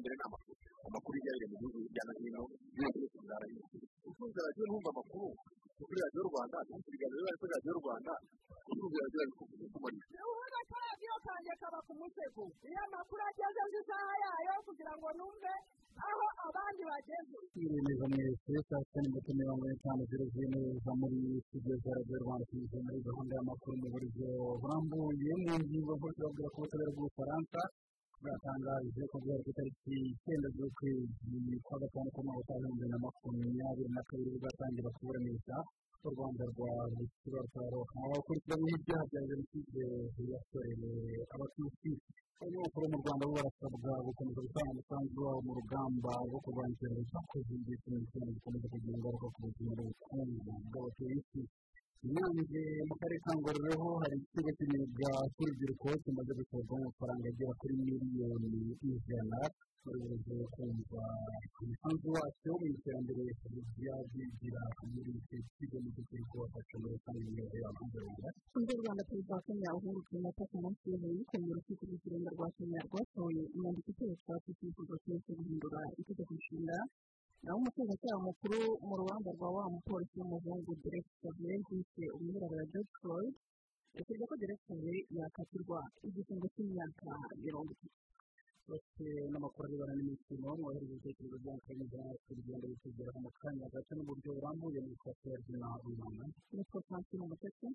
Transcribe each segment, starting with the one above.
mbere ni amakuru amakuru yari mu gihugu hirya no hino yose yose nzarayumva ukunze radiyo numva amakuru kuri radiyo rwanda numva ibiganiro biba kuri radiyo rwanda ukunze radiyo bari kumurika ubundi akaradiyo kanjye kaba ku musego iyo amakuru ageze azi isaha yayo kugira ngo numve aho abandi bageze neza mwese saa sita n'imbuto mirongo itanu zeru neza muri studio za radiyo rwanda tunyuze muri gahunda y'amakuru mu buryo burambuye mu ngingo nkuru tubabwira ko ubutabera bw'ubufaransa bwatangaje ko guhera ku itariki icyenda z'ukwezi kwa gatanu k'umwaka ibihumbi bibiri na makumyabiri na kabiri buzatangira kuburanisha u rwanda rwa rusibasaro abakurikiranyweho ibyaha bya jenoside yakorewe abatutsi abanyamakuru mu rwanda bo barasabwa gukomeza gutanga umusanzu wabo mu rugamba rwo kurwanya icyorezo cyakoze ndetse n'ibicuruzwa bikomeza kugira ingaruka ku buzima n'ubukungu bw'abatuye isi inyange mu karere ka ngororero hari ikigo cy'imyuga cy'urubyiruko kimaze gusorwamo amafaranga agera kuri miliyoni ijana muri buryo kumva umusanzu wacyo mu iterambere ryazigira muri iki kigo n'icyo kiri kubafasha muri rusange imiyoborere yabo rwanda Undi Rwanda Perezida wa Kenya Uhuru Kenyatta ku munsi w'ejo ku rukiko rw'ikirenga rwa Kenya rwatoye inyandiko ikoreshwa ku cyifuzo cyo guhindura itegeko nshinga naho umushinjacyaha mukuru mu rubanza rwa wa mupolisi w'umuhungu Derek Chauvin yise umwirabura George Floyd yavuze ko Derek Chauvin yakatirwa igifungo cy'imyaka mirongo itatu. Bose n'amakuru arebana n'imikino mwohereza ibitekerezo byanyu kanyuze ku rugendo bitugeraho mu kanya gato n'uburyo burambuye mu ifoto na rubanda nitwa Francine Mutesi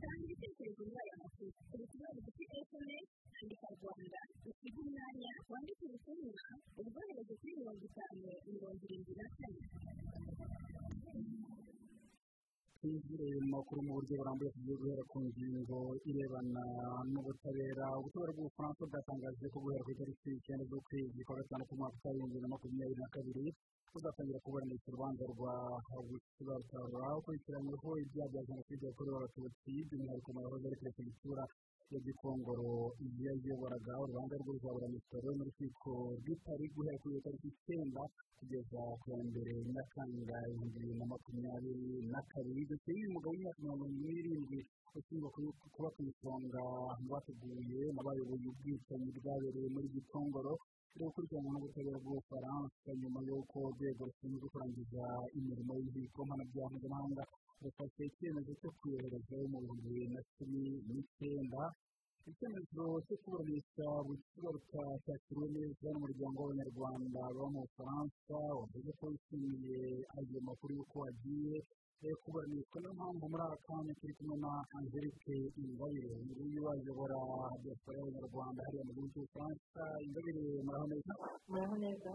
kandi ibitekerezo muri aya makuru turi kubaza kuri esemesi andika rwanda usiga umwanya wandike ubutumwa ubwohereze kuri mirongo itanu mirongo irindwi na kane twinjire mu makuru mu buryo burambuye tugiye guhera ku ngingo irebana n'ubutabera ubutabera bw'ubufaransa bwatangaje ko guhera ku itariki icyenda z'ukwezi kwa gatanu k'umwaka wa bibiri na makumyabiri na kabiri buzatangira kuburanisha urubanza rwa habukibarutara ukurikiranyweho ibyaha bya jenoside yakorewe abatutsi by'umwihariko mu yahoze ari perefegitura ya gikongoro yayoboraga urubanza rwe ruzaburanishwa rero mu rukiko rw'itari guhera kuri iyo tariki icyenda kugeza ku ya mbere nyakanga ibihumbi bibiri na makumyabiri na kabiri dosiye y'uyu mugabo w'imyaka mirongo irindwi n'irindwi ushinjwa kuba ku isonga mu bateguye n'abayoboye ubwicanyi bwabereye muri gikongoro turi gukurikiranwa n'ubutabera bw'ubufaransa nyuma y'uko urwego rushinzwe kurangiza imirimo y'inkiko mpanabyaha mpuzamahanga rufashe icyemezo cyo kuyohereza mu bihumbi bibiri na cumi n'icyenda icyemezo cyo kuburanisha bukigaruka cyakiriwe neza n'umuryango w'abanyarwanda baba mu bufaransa wavuze ko wishimiye ayo makuru y'uko wagiye kuburanishwa niyo mpamvu muri aka kanya turi kumwe na angelique ingabire. Nguyu wayobora diaspora y'abanyarwanda hariya mu gihugu cy'ubufaransa ingabire muraho neza? Muraho neza.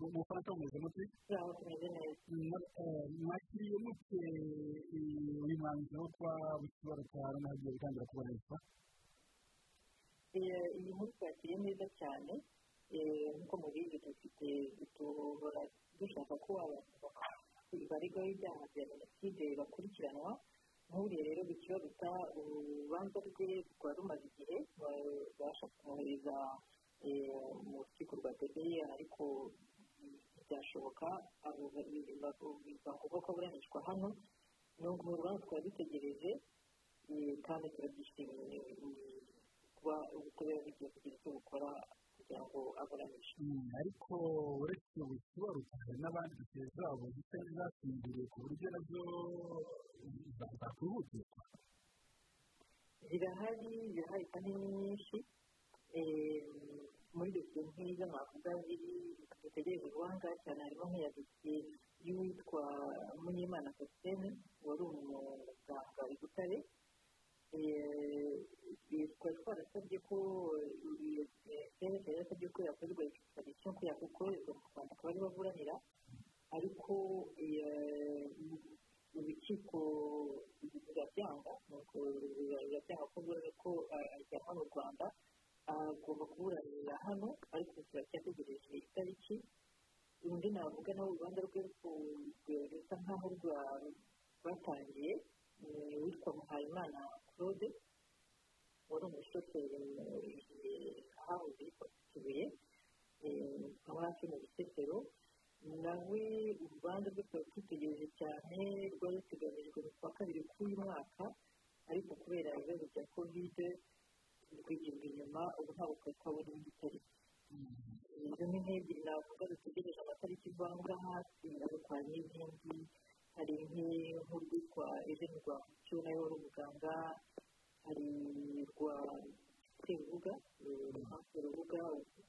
Mu bufaransa bumeze mute? Tumeze neza. Mwakiriye mute uyu mwanzuro twa bukigaruka noneho hagiye gutangira kuburanishwa iyi nkuru twakiriye neza cyane nk'uko mubizi dufite duhora dushaka ko abantu baregwaho ibyaha bya jenoside bakurikiranwa nk'uriya rero bikibaruta urubanza rwe rwari rumaze igihe babasha kumwohereza mu rukiko rwa tebeye ariko ntibyashoboka biba ngombwa ko aburanishwa hano ni urubanza twari dutegereje kandi turabyishimiye kuba ubutabera bugiye kugira icyo bukora kugira ngo aburanishe ariko uretse ubukibaruka hari n'abandi dosiye zabo zisa n'izasinziriye ku buryo na zo zakwihutirwa zirahari zirahari kandi ni nyinshi muri dosiye nk'izo mwavuga ziri dutegereje urubanza cyane harimo nk'iya dosiye y'uwitwa munyemana sositene wari umuganga i butare twari twarasabye ko iyo senta yarasabye ko yakorerwa ekisiparisiyo ko yakoherezwa mu rwanda akaba ariho aburanira ariko urukiko rurabyanga rurabyanga ko ko ajyanwa mu rwanda agomba kuburanira hano ariko turacyategereje itariki undi navuga nawe urubanza rwe rusa nkaho rwatangiye witwa muhayimana claude wari umushoferi yitwa kibuye aho hafi mu bisesero nawe urubanza rwe tuba dutegereje cyane rwari ruteganijwe kwa kabiri k'uyu mwaka ariko kubera ibibazo bya kovide rwigirwa inyuma ubu ntabwo twari twabona indi tariki ni nk'ebyiri navuga dutegereje amatariki ivangura hasi ariko hari n'izindi hari nk'urwitwa ejeni rwa mucyo na yo wari umuganga hari rwa serubuga hafi rubuga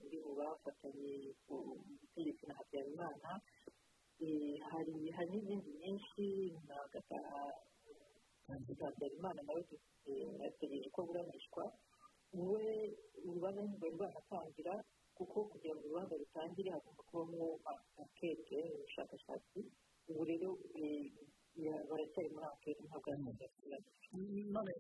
uri mu bafatanye ku butegetsi na habyarimana hari hari n'izindi nyinshi nka gataha habyarimana nawe yategereje ko aburanishwa we urubanza ntirwari rwanatangira kuko kugira ngo urubanza rutangire hagomba kubamo ankete ubushakashatsi ubu rero baracyari muri ankete ntabwo ari none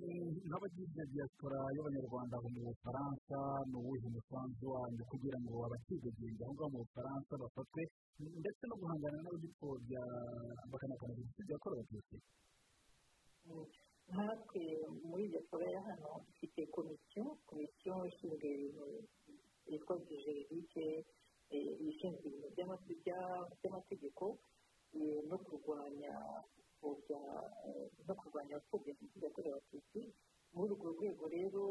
nk'abagize diaspora y'abanyarwanda mu bufaransa ni uwuhe musanzu wanyu kugira ngo abakidegembya aho ngaho mu bufaransa bafatwe ndetse no guhangana n'abagipfobya bakanakana jenoside yakorewe abatutsi natwe muri diaspora ya hano dufite komisiyo komisiyo ishinzwe ibintu yitwa vijerike ishinzwe ibintu by'amategeko no kurwanya no kurwanya abapfobya jenoside yakorewe abatutsi muri urwo rwego rero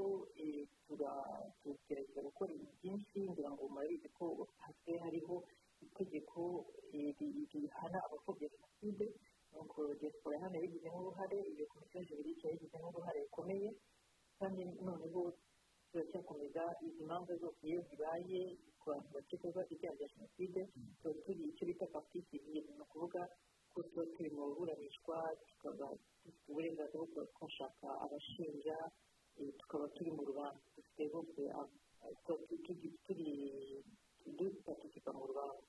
tugerageza gukora ibintu byinshi ngira ngo murabizi ko hasigaye hariho itegeko rihana abapfobya jenoside. Nuko diaspora hano yabigizemo uruhare iyo komisiyo juridike yabigizemo uruhare rukomeye. Kandi noneho turacyakomeza izi manza zose iyo zibaye ku bantu bakekwaho ibyaha bya jenoside tuba turi icyo bita partisi ni ukuvuga ko tuba turi mu buburanishwa tukaba dufite uburenganzira bwo twashaka abashinja tukaba turi mu rubanza dufite bose turi dupatisipa mu rubanza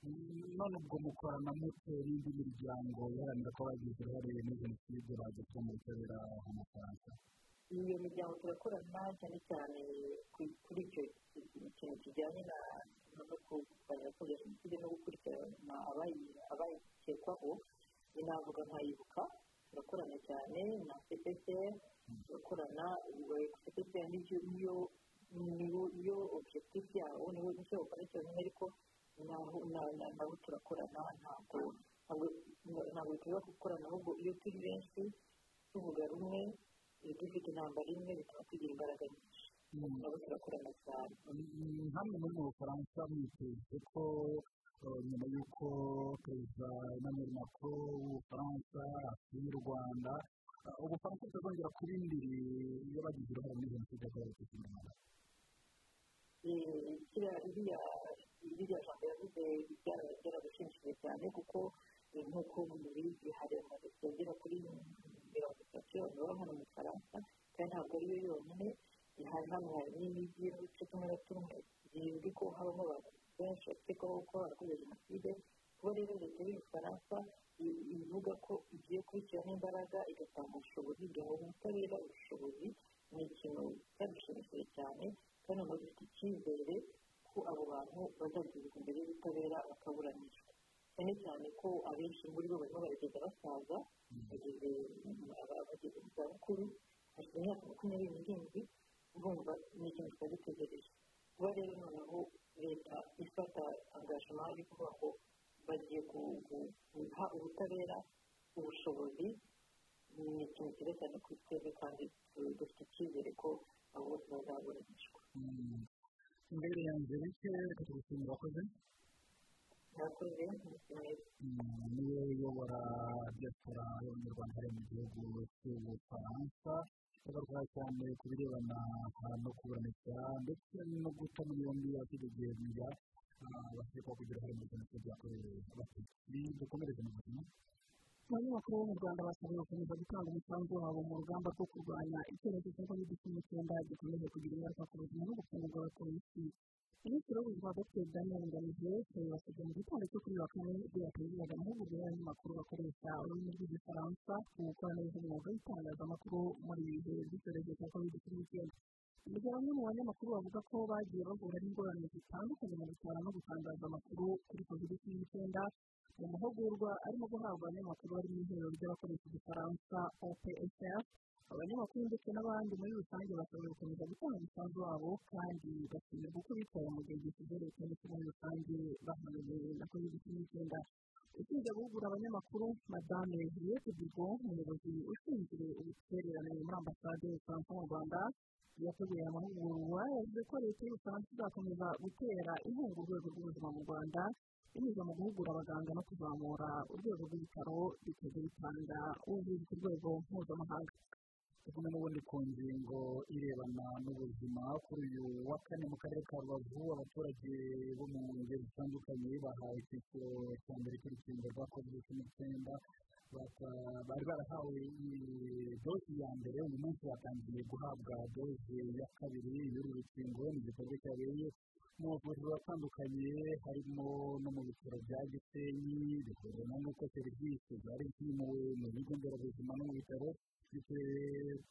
none ubwo mukorana mute n'indi miryango iharanira ko bagize uruhare muri jenoside bagezwa mu butabera mu bufaransa iyo miryango turakorana cyane cyane kuri icyo kintu kijyanye abapfobya jenoside no gukurikirana abayikekwaho navuga nkayibuka turakorana cyane na cpcr turakorana cpcr niyo objectif yawo niyo ni cyo bakora cyonyine ariko nabo turakorana ntabwo ntabwo tuba gukorana ahubwo iyo turi benshi tuvuga rumwe dufite intambara imwe bituma tugira imbaraga nyinshi nabo turakorana cyane hamwe muri mu bufaransa mwiteze ko nyuma y'uko perezida emmanuel macron w'ubufaransa asuye u rwanda ubufaransa butazongera kuba indiri iyo bagize uruhare muri jenoside yakorewe abatutsi mu rwanda. Iriya jambo yavuze byarabashimishije cyane kuko nk'uko mubizi hari amadosiye agera kuri mirongo itatu baba hano mu bufaransa kandi ntabwo ariyo yonyine. Hano hari n'imijyi n'uduce tumwe na tumwe zizwi ko habamo abantu benshi bakekwaho ko barakoze jenoside kuba rero leta y'ubufaransa ivuga ko igiye kubishyiramo imbaraga igatanga ubushobozi igaha ubutabera ubushobozi ni ikintu cyadushimishije cyane kandi ubu dufite icyizere ko abo bantu bazagezwa imbere y'ubutabera bakaburanishwa cyane cyane ko abenshi muri bo barimo baragenda basaza bageze mu zabukuru hashize imyaka makumyabiri n'irindwi urumva ni ikintu twari dutegereje kuba rero noneho leta ifata angajima yo kuvuga ngo bagiye guha ubutabera ubushobozi ni ikintu cyiza cyane kuri twebwe kandi dufite icyizere ko abo bose bazaburanishwa imbere yanjye bike tugushimira wakoze murakoze ni we uyobora diaspora y'abanyarwanda mu gihugu cy'ubufaransa bagarukora cyane ku birebana no kuburanisha ndetse no guta muri yombi abategegembya bakekwaho kugira uruhare muri jenoside yakorewe abatutsi dukomereze mu buzima. Abanyamakuru bo mu rwanda basabwe gukomeza gutanga umusanzu wabo mu rugamba rwo kurwanya icyorezo cya covid cumi n'icyenda gikomeje kugira ingaruka ku buzima n'ubukungu bw'abatuye isi minisitiri w'ubuzima dr daniel ngamije yabasabye mu gitondo cyo kuri wa kane ubwo yatangizaga amahugurwa y'abanyamakuru bakoresha ururimi rw'igifaransa ku gukora neza umwuga w'itangazamakuru muri ibi bihe by'icyorezo cya covid cumi n'icyenda mu gihe bamwe mu banyamakuru bavuga ko bagiye bahura n'ingorane zitandukanye mu gutwara no gutangaza amakuru kuri covid cumi n'icyenda mu mahugurwa arimo guhabwa abanyamakuru bari mu ihuriro ry'abakoresha igifaransa opsf abanyamakuru ndetse n'abandi muri rusange basabwa gukomeza gutanga umusanzu wabo kandi bakenerwa uko bitwara mu gihe gishize leta ndetse muri rusange bahanganye na covid cumi n'icyenda ushinzwe guhugura abanyamakuru madame juliette dugo umuyobozi ushinzwe ubutwererane muri ambasade y'ubufaransa mu rwanda yateguye aya mahugurwa yavuze ko leta y'ubufaransa izakomeza gutera inkunga urwego rw'ubuzima mu rwanda binyuze mu guhugura abaganga no kuzamura urwego rw'ibitaro bikajya bitanga ubuvuzi ku rwego mpuzamahanga. Tuguma n'ubundi ku ngingo irebana n'ubuzima kuri uyu wa kane mu karere ka rubavu abaturage bo mu ngeri zitandukanye bahawe icyiciro cya mbere cy'urukingo rwa kovide cumi n'icyenda. Bari barahawe dozi ya mbere uyu munsi batangiye guhabwa dozi ya kabiri y'uru rukingo ni igikorwa cyabereye mu mavuriro atandukanye harimo no mu bitaro bya gisenyi bihurana n'uko serivisi zari zimuwe mu bigo nderabuzima no mu bitaro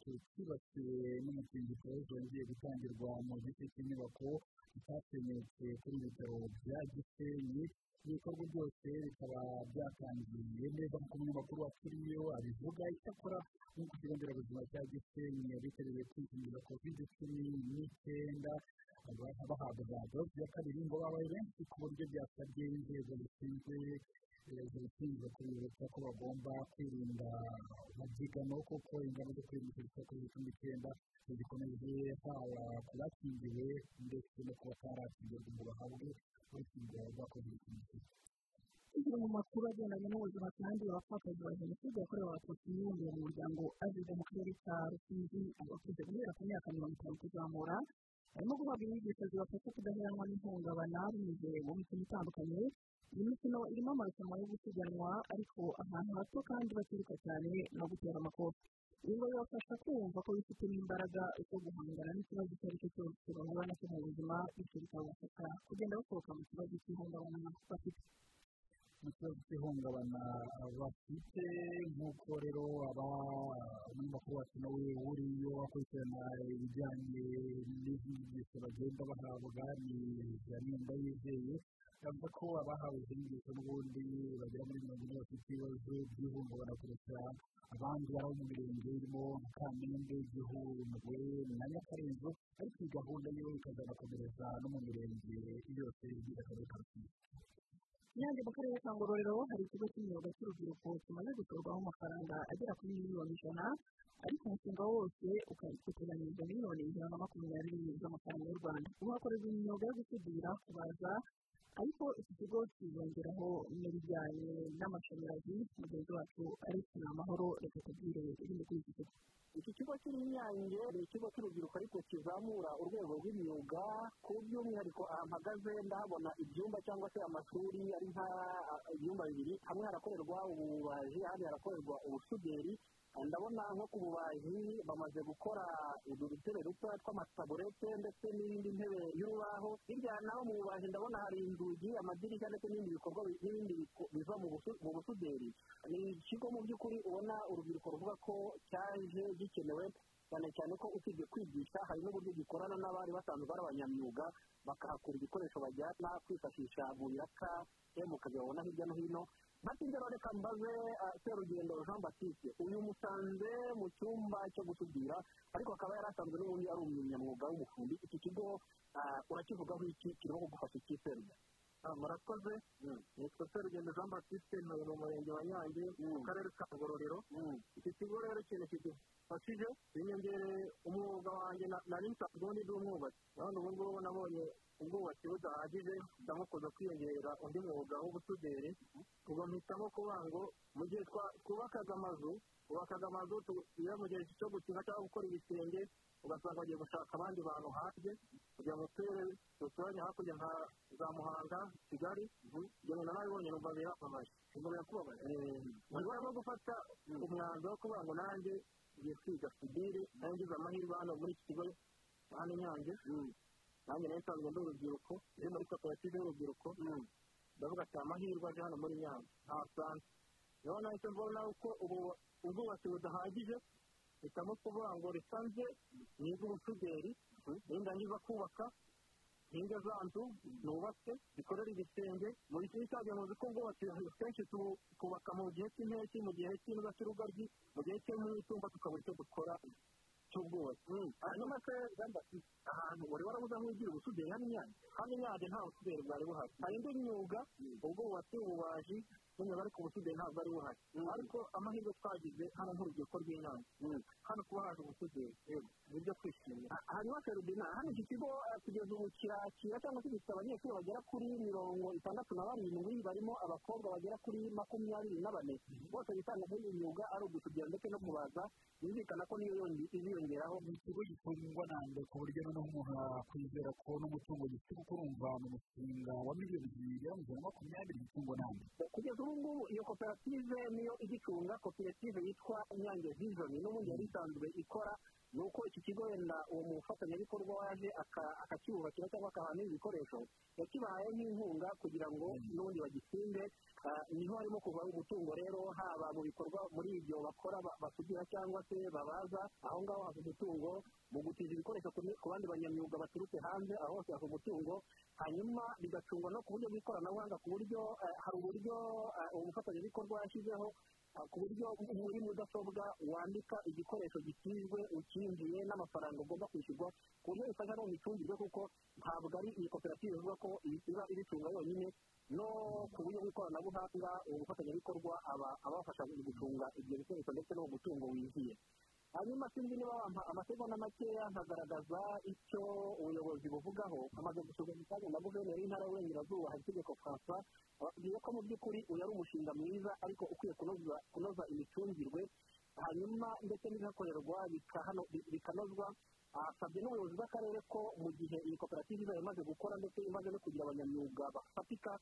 twibasiwe n'umutingito zongeye gutangirwa mu gice cy'inyubako itasenyutse kuri bitaro bya gisenyi ibikorwa byose bikaba byatangiye neza nk'uko umunyamakuru wa turiyo abivuga icyakora nk'uko ikigo nderabuzima cya gisenyi yabitabiriye kwikingiza kovide cumi n'icyenda bahabwa doze ya kabiri ngo babaye benshi ku buryo byasabye inzego zishinzwe zibishinzwe kubibutsa ko bagomba kwirinda amabyigano kuko ingamba zo kwirinda icyorezo cya kovide cumi n'icyenda zikomeje haba ku bakingiwe ndetse no ku batarakingiwe ngo bahabwe kovide cumi n'icyenda tukiri mu makuru agendanye n'ubuzima kandi abapfakazi ba jenoside yakorewe abatutsi bibumbiye mu muryango azize mu karere ka rusizi abakuze guhera ku myaka mirongo itanu kuzamura barimo guhabwa inyigisho zibafasha kudaheranwa n'ihungabana binyuze mu mikino itandukanye iyi mikino irimo amarushanwa yo gusiganwa ariko ahantu hato kandi batiruka cyane no gutera amakofi ngo bibafasha kumva ko bifitemo imbaraga zo guhangana n'ikibazo icyo ari cyo cyose bahura na cyo mu buzima bityo bikabafasha kugenda basohoka mu kibazo cy'ihungabana bafite mu kibazo cy'ihungabana bafite nk'uko rero aba umunyamakuru wacu nawe uriyo akurikirana ibijyanye n'izi bagenda bahabwa ni janine yizeye yavuze ko abahawe izi nyigisho n'ubundi bagera muri mirongo ine bafite ibibazo by'ihungabana kurusha abandi bari mu mirenge irimo kamembe gihundwe na nyakarenzo ariko iyi gahunda yo ikazanakomereza no mu mirenge yose igize akarere ka rusizi. Nyange mu karere ka ngororero hari ikigo cy'imyuga cy'urubyiruko kimaze gutorwaho amafaranga agera kuri miliyoni ijana ariko umushinga wose ukateganyiriza miliyoni ijana na makumyabiri z'amafaranga y'u rwanda. Ubu hakorerwa imyuga yo gusudira kubaza ariko iki kigo kizongeraho n'ibijyanye n'amashanyarazi mugenzi wacu ari amahoro reka tubwire ibindi kuri iki kigo iki kigo cy'inyange ni ikigo cy'urubyiruko ariko kizamura urwego rw'imyuga ku by'umwihariko ahantu mpagaze ndahabona ibyumba cyangwa se amashuri ari nka ibyumba bibiri hamwe harakorerwa ububaji ahandi harakorerwa ubusuderi ndabona nko ku bubaji bamaze gukora udutebe dutoya tw'amataburete ndetse n'ibindi ntebe y'urubaho. Hirya naho mu bubaji ndabona hari inzugi amadirishya ndetse n'ibindi bikorwa n'ibindi biva mu busuderi. Ni ikigo mu by'ukuri ubona urubyiruko ruvuga ko cyaje gikenewe cyane cyane ko usibye kwigisha hari n'uburyo gikorana n'abari basanzwe ari abanyamyuga bakahakura ibikoresho bajyana kwifashisha mu biraka hemuka babona hirya no hino maze reka mbaze serugendo jean batiste uyu musanze mu cyumba cyo gusudira ariko akaba yari asanzwe n'ubundi ari umunyamwuga w'umufundi. Iki kigo urakivugaho iki kirimo kugufasha iki serugendo? Murakoze nitwa serugendo jean batiste ntuye mu murenge wa nyange mu karere ka ngororero iki kigo rero ikintu kidufashije binyongere umwuga wanjye nari nsanzwe ubundi ndi umwubatsi none ubu ngubu nabonye ubwubatsi budahagije kuza kwiyongera undi mwuga w'ubusuderi ubwo mpitamo kuvuga ngo mu gihe twubakaga amazu twubakaga amazu iyo mu gihe cyo gukina cyangwa gukora ibisenge ugasanga bagiye gushaka abandi bantu hanze kugira ngo turere duturanye hakurya nka za muhanga kigali ibyo bintu nabibonye numva birapamaje numva birakubabaje ni ngombwa no gufata umwanzuro wo kuvuga ngo nanjye ngiye kwiga sudire na yo ngize amahirwe hano muri iki kigo hano inyange nanjye na yo nsanzwe ndi urubyiruko iri muri koperative y'urubyiruko. Ndavuga ati amahirwe aje hano muri nyange. Ntasanzwe ni ho nahise mbona uko ubwubatsi budahagije hitamo kuvuga ngo risanze niga ubusuderi nindangiza kubaka hinga za nzu nubatse zikorera ibisenge mu gihe cyagiye muzi ko ubwubatsi kenshi twubaka mu gihe cy'impeshyi mu gihe cy'urugaryi mu gihe cy'itumba tukabura icyo dukora cy'ubwubatsi. Hanyuma se ahantu wari warabuze aho wigira ubusuderi hano inyange hano inyange nta busuderi bwari buhari. Hari indi myuga ubwubatsi ububaji n'umubare ku busuderi ntabwo ari buhari ariko amahirwe twagize hano nk'urubyiruko rw'inyange hano kuba haje ubusuderi ni ibyo kwishimira. Hanyuma ferudina hano iki kigo eh, kugeza ubu kirakira cyangwa se gifite abanyeshuri bagera kuri mirongo itandatu na barindwi barimo abakobwa bagera kuri makumyabiri na bane. Bose bitanga muri iyi myuga ari ugusudira ndetse no kubaza yumvikana ko niyo yonge iziyongeraho. Ni ikigo gifungwa nande ku buryo noneho umuntu yakwizera ko n'umutungo gifite kuko urumva mu mushinga wa miliyoni zigera mu ijana na makumyabiri gifungwa nande kugeza ubu ngubu iyo koperative niyo igicunga koperative yitwa inyange vision n'ubundi yari isanzwe ikora ni uko iki kigo wenda uwo mufatanyabikorwa waje aka- akacyubakira cyangwa akabaha n'ibi bikoresho yakibahaye nk'inkunga kugira ngo n'ubundi bagitsinde. Ah, ni ho harimo kuva umutungo rero haba mu bikorwa muri ibyo bakora ba- basudira cyangwa se babaza aho ngaho hava umutungo mu gutiza ibikoresho ku bandi banyamyuga baturutse hanze aho hose hava umutungo hanyuma bigacungwa no ku buryo bw'ikoranabuhanga ku buryo eh, hari uburyo eh, uwo mufatanyabikorwa yashyizeho ku buryo muri mudasobwa wandika igikoresho gitijwe ukinjiye n'amafaranga ugomba kwishyurwa ku buryo bifasha no mu kuko ntabwo ari iyi koperative ivuga ko iba ibicunga yonyine no ku buryo bw'ikoranabuhanga uwo mufatanyabikorwa aba abafasha gucunga ibyo bikoresho ndetse no mu mutungo wiziye. Hanyuma sinzi niba wampa amasegonda makeya nkagaragaza icyo ubuyobozi buvugaho. Amaze gusuzuma imisanzu na guverineri w'intara y'uburengerazuba hari itegeko francois ababwiye ko mu by'ukuri uyu ari umushinga mwiza ariko ukwiye kunoza imicungirwe hanyuma ndetse n'ibihakorerwa bikanozwa. Asabye n'ubuyobozi bw'akarere ko mu gihe iyi koperative izaba imaze gukora ndetse imaze no kugira abanyamyuga bafatika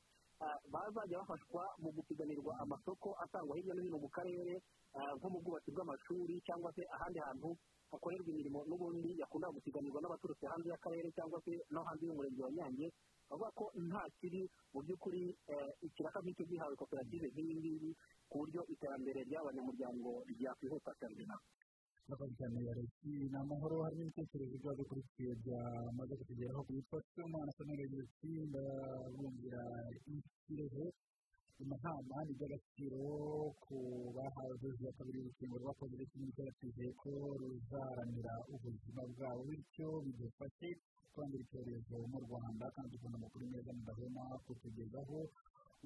bazajya bafashwa mu gupiganirwa amasoko atangwa hirya no hino mu karere ah, nko mu bwubatsi bw'amashuri cyangwa se ahandi hantu hakorerwa imirimo n'ubundi yakunda gupiganirwa n'abaturutse hanze y'akarere cyangwa se no hanze y'umurenge wa nyange bavuga ko nta kiri mu by'ukuri eh, ikiraka nk'icyo gihawe koperative nk'iyi ngiyi ku buryo iterambere ry'abanyamuryango ryakwihuta cyane murakoze cyane yareki ni amahoro harimo ibitekerezo by'abadukurikiye byamaze kutugeraho ku yitwa sibomana samuel yareki ndabumvira ikirehe inama ni iby'agaciro ku bahawe dozi ya kabiri y'urukingo rwa covid cumi n'icyenda twizeye ko ruzaharanira ubuzima bwabo bityo bidufashe kwandura icyorezo mu rwanda kandi tubona amakuru meza mudahwema kutugezaho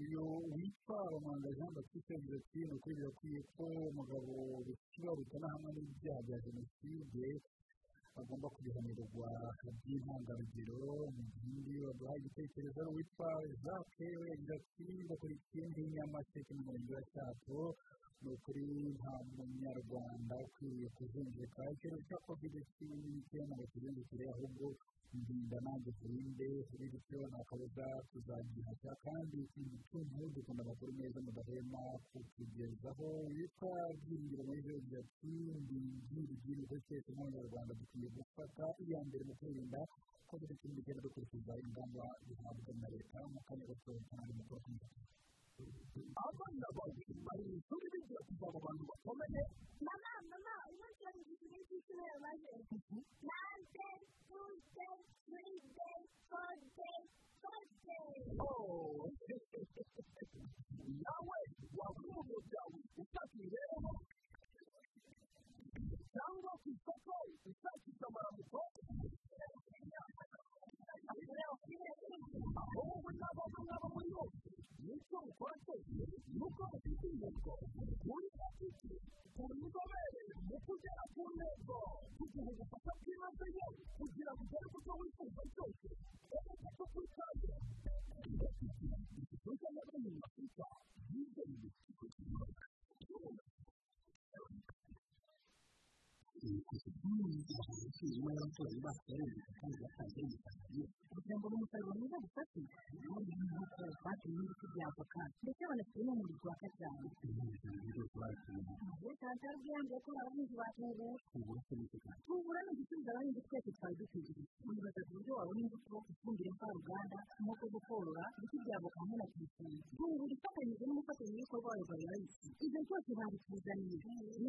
uyu witwa rumanda jean baptiste yagize ati ni ukuri birakwiye ko umugabo bikibaruka hamwe n'ibyaha bya jenoside agomba kubihanirwa by'intangarugero mu gihe baduhaye igitekerezo ari uwitwa jacques we yagize ati ndakurikiye ndi nyamasheke mu murenge wa cyato ni ukuri nta munyarwanda ukwiriye kuzinjika icyorezo cya covid cumi n'icyenda ngo kizinjikire ahubwo ndinda nanjye turinde kuri bityo nta kabuza tuzagihashya kandi tuntu dukunda amakuru meza mudahema kutugezaho witwa byiringiro muri jose ati ndi byiringiro ko twese nk'abanyarwanda dukwiye gufata iya mbere mu kwirinda covid cumi n'icyenda dukurikiza ingamba zihabwa na leta mu kanya gato cyane mukuru abana kwezi umwe yaramutoye imyaka kugira ngo umusaruro mwiza gufate ubundi nk'uko banki n'ibiti bya avoka ndetse banafite n'umuriro wa kajyana leta yatarabwiye ko abahinzi batunguwe tubura ni igisubizo abahinzi twese twari dutegereje unibaza uburyo wabona imbuto ifumbire mvaruganda nk'uko zo korora ibiti bya avoka hamwe na tuyisanga tungura ifatanyije n'umufatanyabikorwa wayo barayisi ibyo byose babituzaniye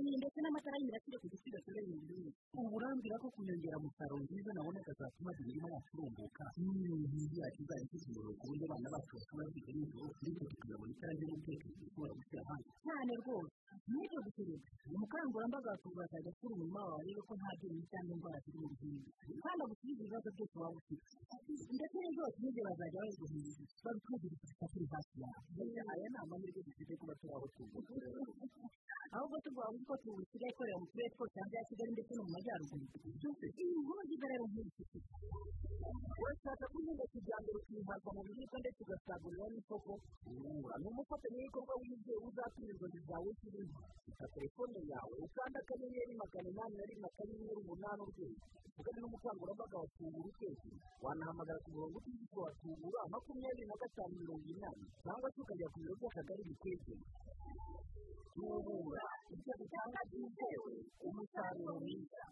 ni ndetse n'amatara y'imirasire ku giciro cyoroheye buri wese uburambira ko kunyongera umusaruro mwiza nabona kazatuma imirima yacu irumbuka n'ibintu yacu izajya ikizimura ku buryo abana bacu bashobora bafite nijoro bityo tukazabona itara ry'umutekano dushobora gushyira hanze cyane rwose n'ibyo gucuruza umukangurambaga bakazajya asura umurima wawe arebe ko nta byonnyi cyangwa indwara ziri mu bihingwa kandi agusubiza ibibazo byose waba ufite ndetse n'ibyo ni byo bazajya babiguhindura babikubwira gusa turi hafi yawe aya ni amahirwe dufite kuba turi aho tuvuga ahubwo tuvuga ko tubusigaye ikorera mu turere twose hanze ya kigali ndetse no mu majyaruguru iyi nkuru rero nk'iyi urashaka kunyuza kijyambere ukihaza mu biribwa ndetse ugasagurira n'isoko wungura ni umufatanyabikorwa wizewe uzatuma inzozi zawe ziriho fata telefone yawe ukanda akanyenyeri magana inani na rimwe akanyenyeri umunani urwego ugana n'umukangurambaga wa tubura ukwezi wanahamagara ku murongo utishyurwa wa tubura makumyabiri na gatanu mirongo inani cyangwa se ukajya ku biro by'akagari bikwegeye tubura icyago cyangwa cyizewe umusaruro mwiza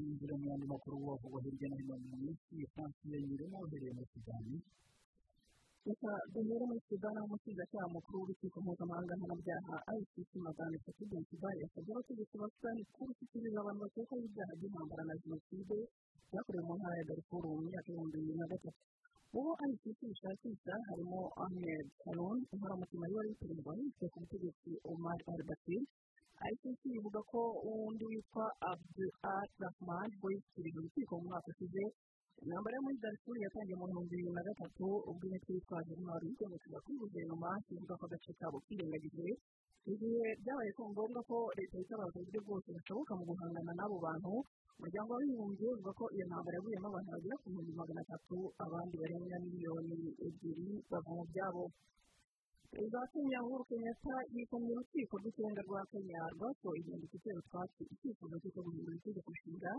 inzira mu yandi makuru wavugwa hirya no hino mu isi francis nyirimo uhereye muri sudani duhere muri sudani aho umushinjacyaha mukuru w'urukiko mpuzamahanga mpanabyaha icc magana atatu densibar yasabye abategetsi ba sudani kurushyikiriza abantu bakekwaho ibyaha by'intambara na jenoside byakorewe mu ntara ya darifuru mu myaka y'ibihumbi bibiri na gatatu uwo icc bishakisha harimo ahmed harun inkoramutima y'uwari witeguye yiswe ku butegetsi omar al bashir icc ivuga ko undi witwa abdul al rahman we yishyikirije urukiko mu mwaka ushize intambara yo muri darifuru yatangiye mu bihumbi bibiri na gatatu ubwo imitwe yitwaje intwaro yigomekaga kuri guverinoma ivuga ko agace kabo kirengagijwe igihe byabaye ko ngombwa ko leta yitabaza uburyo bwose bushoboka mu guhangana n'abo bantu umuryango w'abibumbye uvuga ko iyo ntambara yaguyemo abantu bagera ku bihumbi magana atatu abandi barenga miliyoni ebyiri bava mu byabo perezida wa kenya uhuru kenyatta yikomye urukiko rw'ikirenga rwa kenya rwasohoye inyandiko itera utwatsi icyifuzo cyo guhindura itegeko nshinga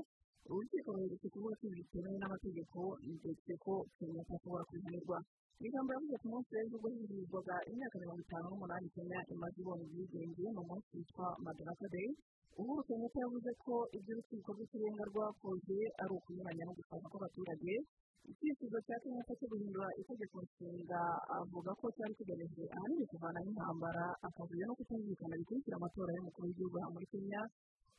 uru rukiko ruherutse kuvuga ko ibi bitemewe n'amategeko ndetse ko kenyatta ashobora kubihanirwa mu ijambo yavuze ku munsi w'ejo ubwo hizihizwaga imyaka mirongo itanu n'umunani kenya imaze ibonye ubwigenge mu munsi witwa madaraka day uhuru kenyatta yavuze ko ibyo urukiko rw'ikirenga rwakoze ari ukunyuranya no gushaka kw'abaturage icyifuzo cya kenyatta cyo guhindura itegeko nshinga avuga ko cyari kigamije ahanini kuvanaho intambara akavuyo no kutumvikana bikurikira amatora y'umukuru w'igihugu aha muri kenya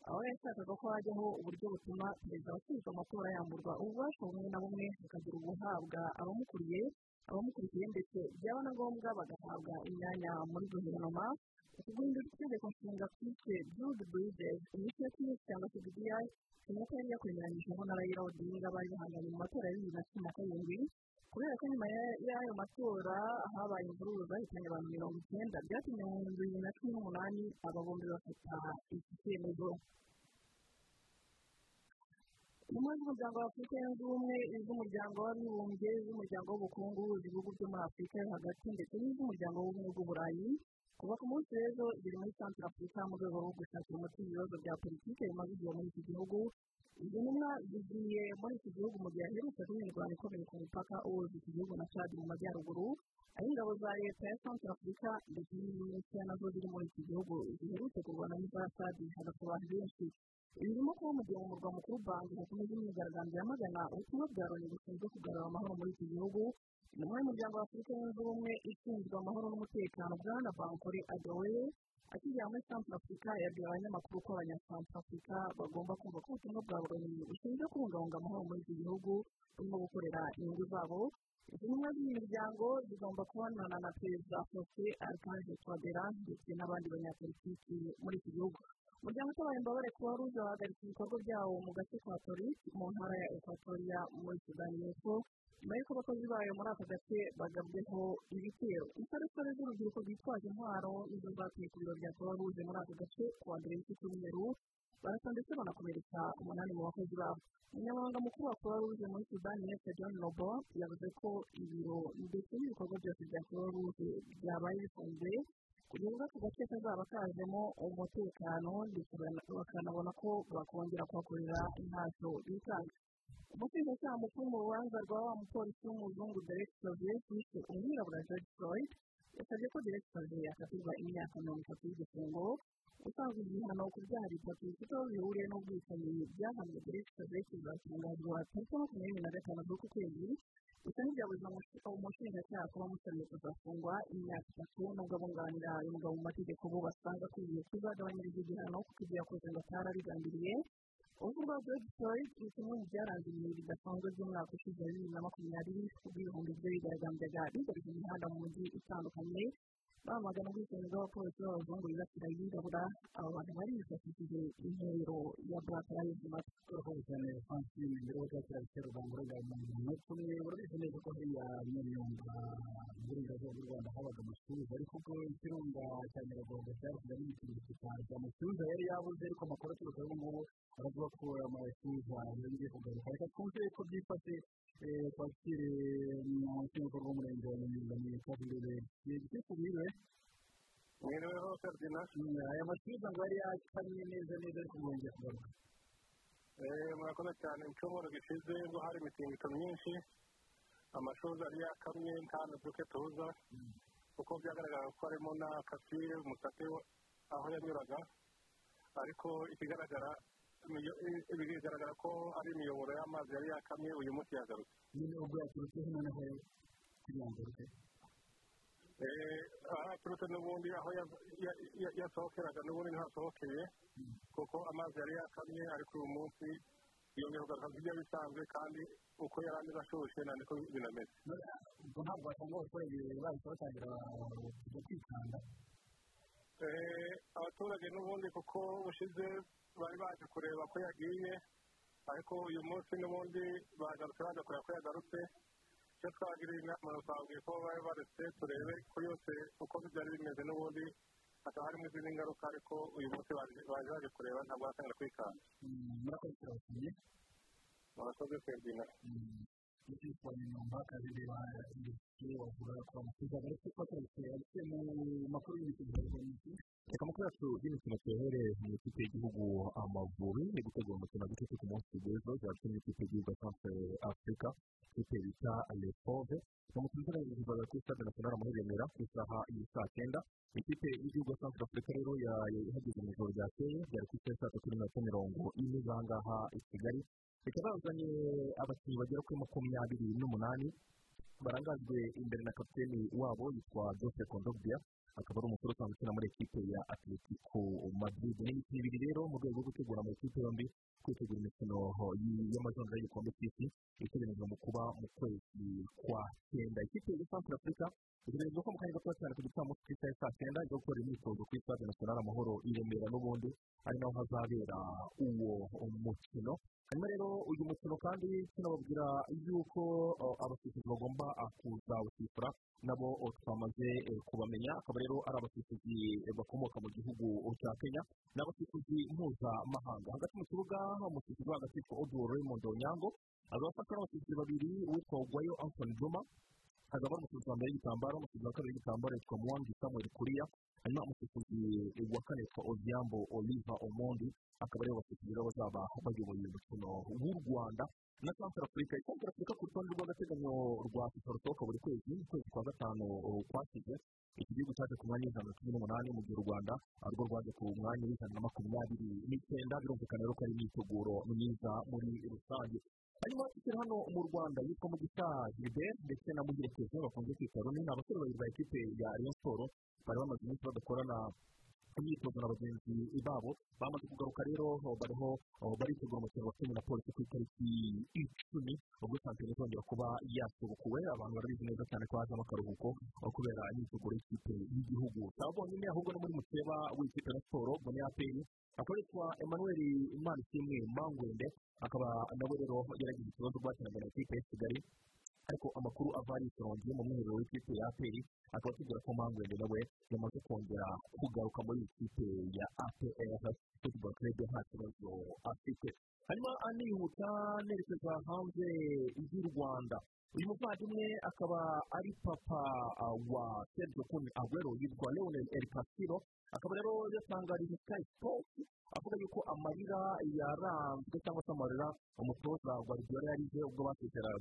aho yashakaga ko hajyaho uburyo butuma perezida washinzwe amatora yamburwa ububasha bumwe na bumwe hakagira ubuhabwa. Abamukuriye abamukurikiye ndetse byaba na ngombwa bagahabwa imyanya muri guverinoma. Guhindura itegeko nshinga twise build bridges initiative cyangwa se bdi kenyatta yari yakwemeranyijeho na raila odinga bari bahanganye mu matora ya bibiri na cumi na karindwi. Kubera ko nyuma y'ayo matora habaye imvururu zahitanye abantu mirongo icyenda byatumye mu bihumbi bibiri na cumi n'umunani aba bombi bafata iki cyemezo intumwa z'umuryango wa afurika yunze ubumwe iz'umuryango w'abibumbye iz'umuryango w'ubukungu ibihugu byo muri afurika yo hagati ndetse n'iz'umuryango w'ubumwe bw'uburayi kuva ku munsi w'ejo ziri muri santara afurika mu rwego rwo gushakira umuti ibibazo bya politiki bimaze igihe muri iki gihugu izi ntumwa zigiye muri iki gihugu mu gihe haherutse kuba imirwano ikomeye ku mupaka uhuza iki gihugu na cadi mu majyaruguru aho ingabo za leta ya santara afurika ndetse n'iminisitiri na zo ziri muri iki gihugu ziherutse kurwana n'iza cadi hagati abantu benshi birimo kuba mu gihe mu murwa mukuru banki hakomeje imyigaragambyo yamagana ubutumwa bwa loni bushinzwe kugarura amahoro muri iki gihugu intumwa y'umuryango wa afurika yunze ubumwe ishinzwe amahoro n'umutekano bwana bankore adaweye akigera muri santara afurika yabwiye abanyamakuru ko abanyasantara afurika bagomba kumva ko ubutumwa bwa loni bushinzwe kubungabunga amahoro muri iki gihugu burimo gukorera inyungu zabo. Izi ntumwa z'iyi miryango zigomba kubonana na perezida fose arikanje twadera ndetse n'abandi banyapolitiki muri iki gihugu. Umuryango utabaye imbabare kuba ruza wahagaritse ibikorwa byawo mu gace ka polisi mu ntara ya ekwatoriya muri sudani y'epfo nyuma y'uko abakozi bayo muri aka gace bagabweho ibitero insoresore z'urubyiruko rwitwaje intwaro nizo zatuye ku biro bya kuba ruze muri aka gace ku wa mbere w'iki cyumweru barasa ndetse banakomeretsa umunani mu bakozi babo umunyamabanga mukuru wa kuba ruze muri sudani y'epfo john lobo yavuze ko ibiro ndetse n'ibikorwa byose bya kuba ruze byabaye bifunze kugira ngo aka gace kazaba kajemo umutekano ndetse bakanabona ko bakongera kuhakorera ntacyo bikanga umushinjacyaha mukuru mu rubanza rwa wa mupolisi w'umuzungu derek soviet wishe umwirabura george floyd yasabye ko derek soviet yakatirwa imyaka mirongo itatu y'igifungo usanzwe igihano ku byaha bitatu bifite aho bihuriye n'ubwicanyi byahamwe derek soviet bizatangazwa tariki makumyabiri na gatanu z'uku kwezi gusa byabuze umushinjacyaha kuba musabye kuzafungwa imyaka itatu nubwo abunganira uyu mugabo mu mategeko bo basanga akwiye kuzagabanyiriza igihano kuko ibyo yakoze ngo atarabigambiriye uruhu rwa george floyd ni kimwe mu byaranze ibihe bidasanzwe by'umwaka ushize wa bibiri na makumyabiri ubwo ibihumbi by'abigaragambyaga bigarije imihanda mu mujyi itandukanye bamagana ubwicanyi bw'abapolisi b'abazungu bibasira abirabura abo bantu barifashishije intero ya black lives matter urakoze cyane francine mbere yo kwakira ibitero rwanda mu munota umwe urabizi neza ko hariya mu burengerazuba bw'u rwanda habaga amashyuza ariko ubwo ikirunga cya nyiragongo cyavuga n'ibicuruzwa cyane amashyuza yari yabuze ariko amakuru aturuka ubu ngubu aravuga ko amashyuza yongeye kugaruka reka twumve ko byifashe twakire mu rukiko rw'umurenge wa nyamyumba mu kabiri igitifu biriwe mwiriweho ferdina aya mashyuza ngo yari yakamye neza neza ariko yongeye kugaruka murakoze cyane mu cyumweru gishize ubwo hari imitingito myinshi amashuza yari yakamye nta duke tuza kuko byagaragara ko harimo na kasire umusate aho yanyuraga ariko ikigaragara bigaragara ko ari imiyoboro y'amazi yari yakamye uyu munsi yagarutse nyine ubwo yaturutse hino naho kugira ngo agaruke ahaturutse n'ubundi aho yasohokeraga n'ubundi ntihasohokeye kuko amazi yari yakamye ariko uyu munsi yongera kugaruka nk'ibyo bisanzwe kandi uko yari ameze ashushe nta niko binameze ubwo ntabwo wasanga abaturage bahise batangira kujya kwikanda abaturage n'ubundi kuko bushize bari baje kureba ko yagiye ariko uyu munsi n'ubundi bagarutse baje kureba ko yagarutse. Icyo twagiriye inama twabwiye ko bari baretse turebe ko yose uko byari bimeze n'ubundi hakaba harimo izindi ngaruka ariko uyu munsi baje baje kureba ntabwo batangira kwikanga. Murakoze turabashimiye murakoze ferdina icyitwa nyuma kandi reba industrie wavuga ko amashyuza ariko ko turabise ariko mu makuru y'imikino reka amakuru yacu y'imikino tuyahere mu ikipe y'igihugu amavubi ni gutegura umukino w'ikipe ku munsi w'ejo zafite n'ikipe y'igihugu sanse afurika ikipe bita alefove ni umukino uzagaragaza kuri stade national muri remera ku isaha y'i saa cyenda ikipe y'igihugu sanse afurika rero yahageze mu ijoro ryakeye byari ku isaha saa tatu n'iminota mirongo ine z'ahangaha i kigali ikaba yazanye abakinnyi bagera kuri makumyabiri n'umunani barangajwe imbere na kapiteni wabo yitwa jose kondobia akaba ari umusore usanzwe ukina muri ekipe ya atletico madrid. Ni imikino ibiri rero mu rwego rwo gutegura amakipe yombi kwitegura imikino y'amajonjora y'igikombe cy'isi iteganyijwe mu kuba mu kwezi kwa cyenda. Ikipe ya centre afurika itegerejwe ko mu kanya gato cyane ku gicamunsi ku isaha saa cyenda yo gukora imyitozo ku stade national amahoro i remera n'ubundi ari naho hazabera uwo mukino. Hanyuma rero uyu mukino kandi tunababwira yuko abasifuzi bagomba kuzawusifura nabo twamaze kubamenya. Akaba rero ari abasifuzi bakomoka mu gihugu cya kenya ni abasifuzi mpuzamahanga. Hagati mu kibuga umusifuzi hagati yitwa oduwo raymond onyango azafasha n'abasifuzi babiri uwitwa ugwayo anthony juma hazaba ari umusifuzi wa mbere w'igitambaro umusifuzi wa kabiri w'igitambaro yitwa muwangi samuel kuriya hanyuma umusifuzi wa kane yitwa odiambo oliva omondi akaba ari bo basifuzi rero bazaba bayoboye umukino w'u rwanda na centre afurika centre afurika ku rutonde rw'agateganyo rwa fifa rusohoka buri kwezi mu kwezi kwa gatanu kwasize iki gihugu cyaje ku mwanya w'ijana na cumi n'umunani mu gihe u rwanda rwo rwaje ku mwanya w'ijana na makumyabiri n'icyenda birumvikana rero ko ari imyiteguro myiza muri rusange tukiri hano mu rwanda yitwa mugisha gilbert ndetse na mugirekezo bakunze kwita runi ni abasore babiri ba ekipe ya rayon siporo bari bamaze iminsi badakorana imyitozo na bagenzi babo bamaze kugaruka rero bariho baritegura umukino wa kenya na polisi ku itariki icumi ubwo shampiyona izongera kuba yasubukuwe abantu barabizi neza cyane ko hazamo akaruhuko kubera imyiteguro y'ikipe y'igihugu. Ntabwo bonyine ahubwo no muri mukeba w'ikipe ya siporo ubwo ni aperi akaba yitwa emmanuel imanishimwe mangwende akaba nawe rero yaragize ikibazo rwakinaga na ekipe ya kigali. Ariko amakuru ava ari ikirongi mu mwiherero w'ikipe ya aperi akaba atubwira ko mangwende nawe yamaze kongera kugaruka muri iyi kipe ya apr football club nta kibazo afite hanyuma anihuta nerekeza hanze y'u rwanda. Uyu muvandimwe akaba ari papa wa sergio kun aguero yitwa leonel el casiro akaba rero yatangarije sports avuga yuko amarira yaranzwe cyangwa se amarira umutoza guardiola yarize ubwo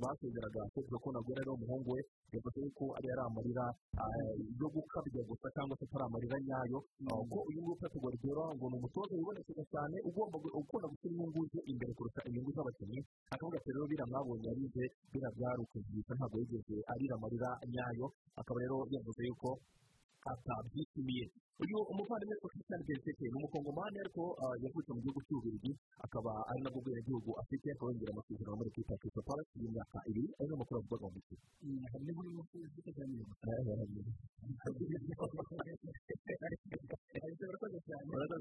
basezeraga sergio kun aguero rero umuhungu we yavuze yuko ari ari amarira yo gukabya gusa cyangwa se atari amarira nyayo ko uyu nguyu pep guardiola ngo ni umutoza wibonekeza cyane ugomba ukunda gushyira inyungu ze imbere kurusha inyungu z'abakinnyi akavuga ati rero biriya mwabonye yarize biriya byari ukuzibika ntabwo yigeze arira amarira nyayo akaba rero yavuze yuko atabyishimiye uyu umuvandimwe Christian Benteke ni umukongomani ariko ah, yavutse mu gihugu cy'ububirigi akaba ari nabwo bwenegihugu afite akaba yongera amasezerano muri ya Crystal Palace y'imyaka ibiri ari n'amakuru avuga mu akamaro murakoze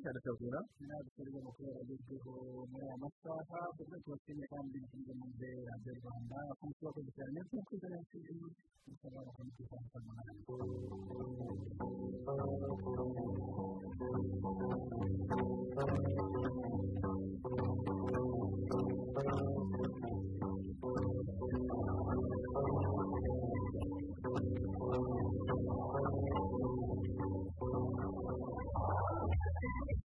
cyane cyabwira n'abasoreza amakuru agezweho muri aya masaha kuko tubashimiye kandi bikunze mu nzira radiyo rwanda kuko turakoze cyane ndetse no kwiga neza usanga bakora mu kwisanzura thank you.